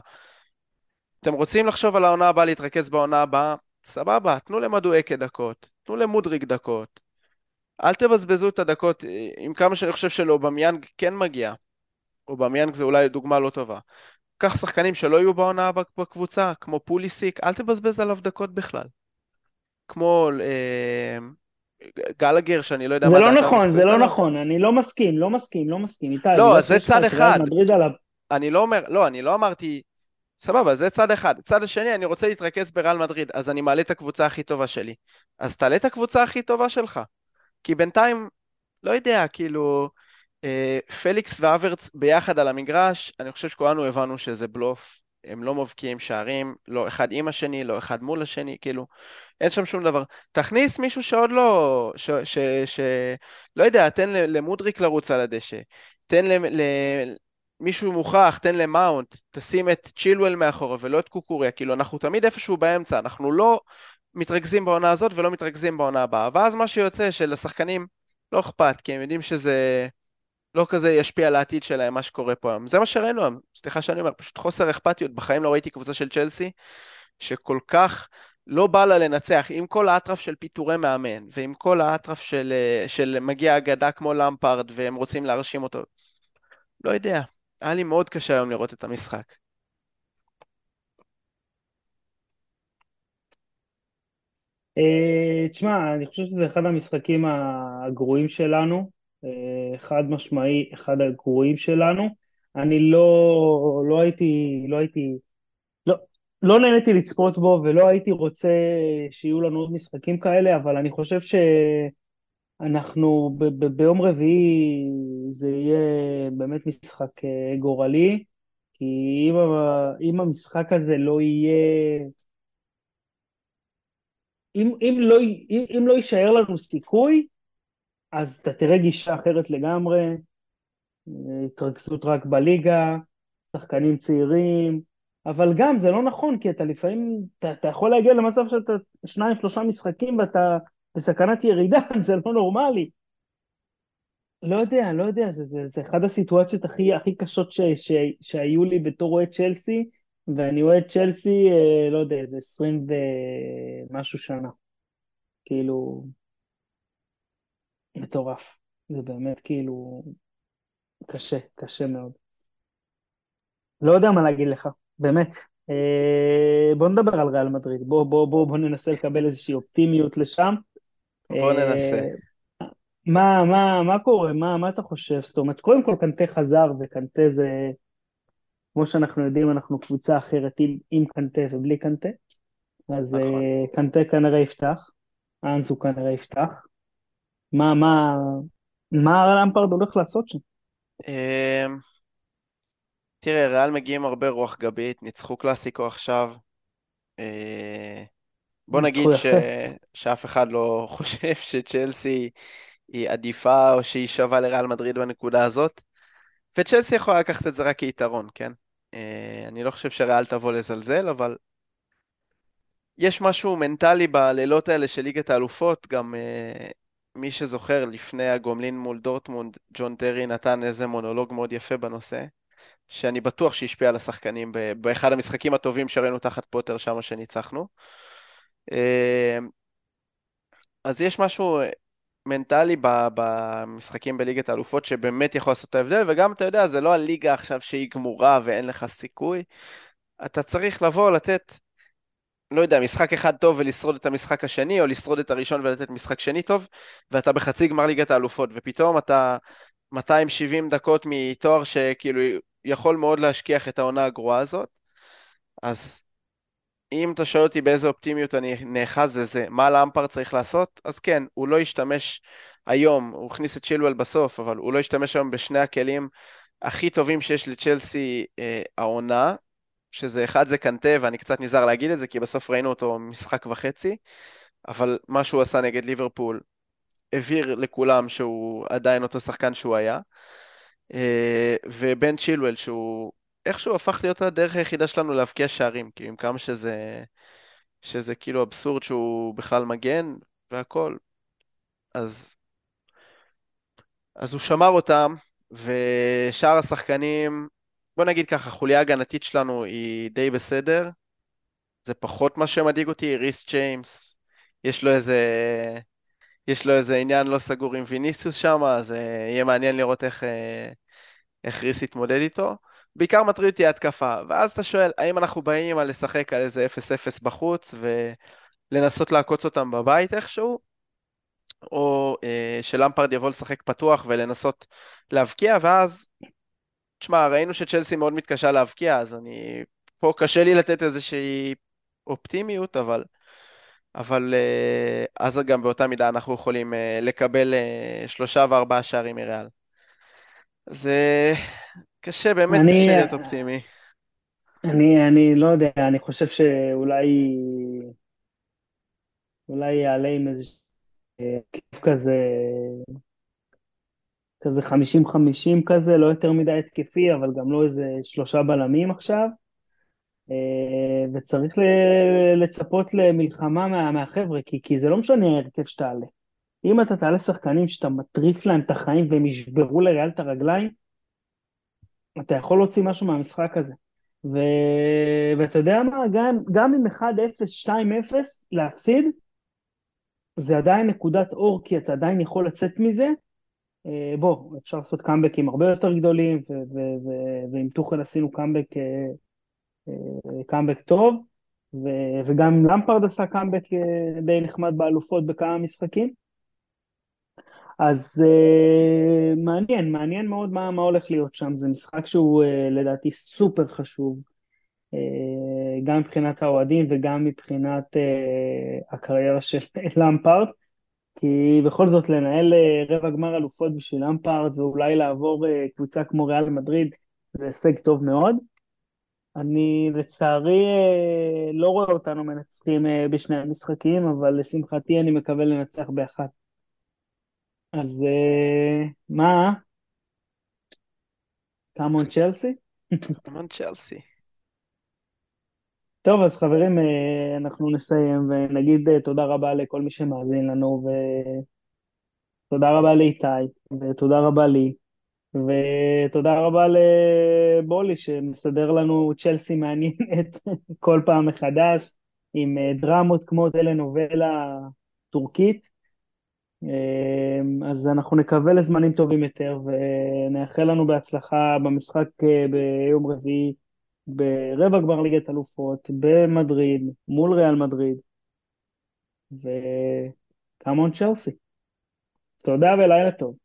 אתם רוצים לחשוב על העונה הבאה, להתרכז בעונה הבאה? סבבה, תנו למדואקה דקות, תנו למודריק דקות. אל תבזבזו את הדקות, עם כמה שאני חושב שלאובמיאנג כן מגיע. אובמיאנג זה אולי דוגמה לא טובה. קח שחקנים שלא יהיו בעונה בקבוצה, כמו פוליסיק, אל תבזבז עליו דקות בכלל. כמו אה, גלגר, שאני לא יודע מה... זה לא נכון, זה לא נכון, אני לא מסכים, לא מסכים, לא מסכים. איתי, לא, זה צד אחד. אני לא אומר, לא, אני לא אמרתי, סבבה, זה צד אחד. צד השני, אני רוצה להתרכז בריאל מדריד, אז אני מעלה את הקבוצה הכי טובה שלי. אז תעלה את הקבוצה הכי טובה שלך. כי בינתיים, לא יודע, כאילו, אה, פליקס והאוורץ ביחד על המגרש, אני חושב שכולנו הבנו שזה בלוף. הם לא מבקיעים שערים, לא אחד עם השני, לא אחד מול השני, כאילו, אין שם שום דבר. תכניס מישהו שעוד לא, ש... ש, ש לא יודע, תן למודריק לרוץ על הדשא, תן למישהו מוכח, תן למאונט, תשים את צ'ילואל מאחורה ולא את קוקוריה, כאילו, אנחנו תמיד איפשהו באמצע, אנחנו לא מתרכזים בעונה הזאת ולא מתרכזים בעונה הבאה, ואז מה שיוצא שלשחקנים לא אכפת, כי הם יודעים שזה... לא כזה ישפיע על העתיד שלהם, מה שקורה פה היום. זה מה שראינו היום, סליחה שאני אומר, פשוט חוסר אכפתיות. בחיים לא ראיתי קבוצה של צ'לסי שכל כך לא בא לה לנצח, עם כל האטרף של פיטורי מאמן, ועם כל האטרף של, אה, של מגיע אגדה כמו למפארד, והם רוצים להרשים אותו. לא יודע, היה לי מאוד קשה היום לראות את המשחק. תשמע, אני חושב שזה אחד המשחקים הגרועים שלנו. אה, חד משמעי, אחד הגרועים שלנו. אני לא, לא הייתי, לא הייתי, לא, לא נהניתי לצפות בו ולא הייתי רוצה שיהיו לנו עוד משחקים כאלה, אבל אני חושב שאנחנו ב- ב- ביום רביעי זה יהיה באמת משחק אה, גורלי, כי אם, אם המשחק הזה לא יהיה... אם, אם, לא, אם, אם לא יישאר לנו סיכוי, אז אתה תראה גישה אחרת לגמרי, התרכזות רק בליגה, שחקנים צעירים, אבל גם זה לא נכון, כי אתה לפעמים, אתה, אתה יכול להגיע למצב שאתה שניים, שלושה משחקים ואתה בסכנת ירידה, זה לא נורמלי. לא יודע, לא יודע, זה, זה, זה אחד הסיטואציות הכי, הכי קשות ש, ש, שהיו לי בתור אוהד צ'לסי, ואני אוהד צ'לסי, אה, לא יודע, איזה עשרים ומשהו שנה. כאילו, מטורף. זה באמת כאילו קשה, קשה מאוד. לא יודע מה להגיד לך, באמת. אה, בוא נדבר על ריאל מדריד, בוא, בוא, בוא, בוא ננסה לקבל איזושהי אופטימיות לשם. בוא אה, ננסה. מה, מה, מה קורה? מה, מה אתה חושב? זאת אומרת, קודם כל קנטה חזר, וקנטה זה, כמו שאנחנו יודעים, אנחנו קבוצה אחרת עם, עם קנטה ובלי קנטה. אז נכון. אה, קנטה כנראה יפתח, אנזו כנראה יפתח. מה, מה, מה למפרד הולך לעשות שם? אמ, תראה, ריאל מגיעים הרבה רוח גבית, ניצחו קלאסיקו עכשיו. אה, בוא נגיד ש... שאף אחד לא חושב שצ'לסי היא עדיפה או שהיא שווה לריאל מדריד בנקודה הזאת. וצ'לסי יכולה לקחת את זה רק כיתרון, כן? אה, אני לא חושב שריאל תבוא לזלזל, אבל יש משהו מנטלי בלילות האלה של ליגת האלופות, גם אה, מי שזוכר, לפני הגומלין מול דורטמונד, ג'ון טרי נתן איזה מונולוג מאוד יפה בנושא, שאני בטוח שהשפיע על השחקנים באחד המשחקים הטובים שראינו תחת פוטר שם שניצחנו. אה, אז יש משהו מנטלי במשחקים בליגת האלופות שבאמת יכול לעשות את ההבדל, וגם אתה יודע, זה לא הליגה עכשיו שהיא גמורה ואין לך סיכוי. אתה צריך לבוא, לתת לא יודע, משחק אחד טוב ולשרוד את המשחק השני, או לשרוד את הראשון ולתת משחק שני טוב, ואתה בחצי גמר ליגת האלופות, ופתאום אתה 270 דקות מתואר שכאילו יכול מאוד להשכיח את העונה הגרועה הזאת. אז אם אתה שואל אותי באיזה אופטימיות אני נאחז זה זה, מה לאמפר צריך לעשות? אז כן, הוא לא ישתמש היום, הוא הכניס את שילואל בסוף, אבל הוא לא ישתמש היום בשני הכלים הכי טובים שיש לצ'לסי אה, העונה, שזה אחד זה קנטה, ואני קצת נזהר להגיד את זה, כי בסוף ראינו אותו משחק וחצי, אבל מה שהוא עשה נגד ליברפול הבהיר לכולם שהוא עדיין אותו שחקן שהוא היה. אה, ובן צ'ילואל, שהוא איכשהו הפך להיות הדרך היחידה שלנו להבקיע שערים, כי עם כמה שזה, שזה כאילו אבסורד שהוא בכלל מגן והכל. אז, אז הוא שמר אותם, ושאר השחקנים בוא נגיד ככה, חוליה הגנתית שלנו היא די בסדר. זה פחות מה שמדאיג אותי, ריס ג'יימס, יש לו איזה... יש לו איזה עניין לא סגור עם ויניסיוס שם, אז uh, יהיה מעניין לראות איך, uh, איך ריס יתמודד איתו. בעיקר מטריד אותי ההתקפה, ואז אתה שואל, האם אנחנו באים על לשחק על איזה 0-0 בחוץ ולנסות לעקוץ אותם בבית איכשהו, או אה, שלמפרד יבוא לשחק פתוח ולנסות להבקיע, ואז, תשמע, ראינו שצ'לסי מאוד מתקשה להבקיע, אז אני, פה קשה לי לתת איזושהי אופטימיות, אבל, אבל אה, אז גם באותה מידה אנחנו יכולים אה, לקבל אה, שלושה וארבעה שערים מריאל. זה קשה, באמת אני, קשה להיות אופטימי. אני, אני לא יודע, אני חושב שאולי אולי יעלה עם איזה כיף כזה, כזה 50-50 כזה, לא יותר מדי התקפי, אבל גם לא איזה שלושה בלמים עכשיו. אה, וצריך לצפות למלחמה מה, מהחבר'ה, כי, כי זה לא משנה ההרכב שתעלה. אם אתה תעלה שחקנים שאתה מטריף להם את החיים והם ישברו לריאל את הרגליים, אתה יכול להוציא משהו מהמשחק הזה. ו... ואתה יודע מה, גם, גם עם 1-0, 2-0, להפסיד, זה עדיין נקודת אור, כי אתה עדיין יכול לצאת מזה. אה, בוא, אפשר לעשות קאמבקים הרבה יותר גדולים, ו- ו- ו- ועם טוחל עשינו קאמבק, אה, אה, קאמבק טוב, ו- וגם למפרד עשה קאמבק די נחמד באלופות בכמה משחקים. אז uh, מעניין, מעניין מאוד מה, מה הולך להיות שם. זה משחק שהוא uh, לדעתי סופר חשוב, uh, גם מבחינת האוהדים וגם מבחינת uh, הקריירה של למפארד, כי בכל זאת לנהל uh, רבע גמר אלופות בשביל למפארד ואולי לעבור uh, קבוצה כמו ריאל מדריד זה הישג טוב מאוד. אני לצערי uh, לא רואה אותנו מנצחים uh, בשני המשחקים, אבל לשמחתי אני מקווה לנצח באחת. אז uh, מה? קאמון צ'לסי? קאמון צ'לסי. טוב, אז חברים, uh, אנחנו נסיים ונגיד uh, תודה רבה לכל מי שמאזין לנו, ותודה רבה לאיתי, ותודה רבה לי, ותודה רבה לבולי שמסדר לנו צ'לסי מעניינת כל פעם מחדש, עם דרמות כמו טלנובלה טורקית. אמ, אז אנחנו נקווה לזמנים טובים יותר ונאחל לנו בהצלחה במשחק אה, ביום רביעי ברבע גמר ליגת אלופות במדריד מול ריאל מדריד וקאמון צ'לסי. תודה ולילה טוב.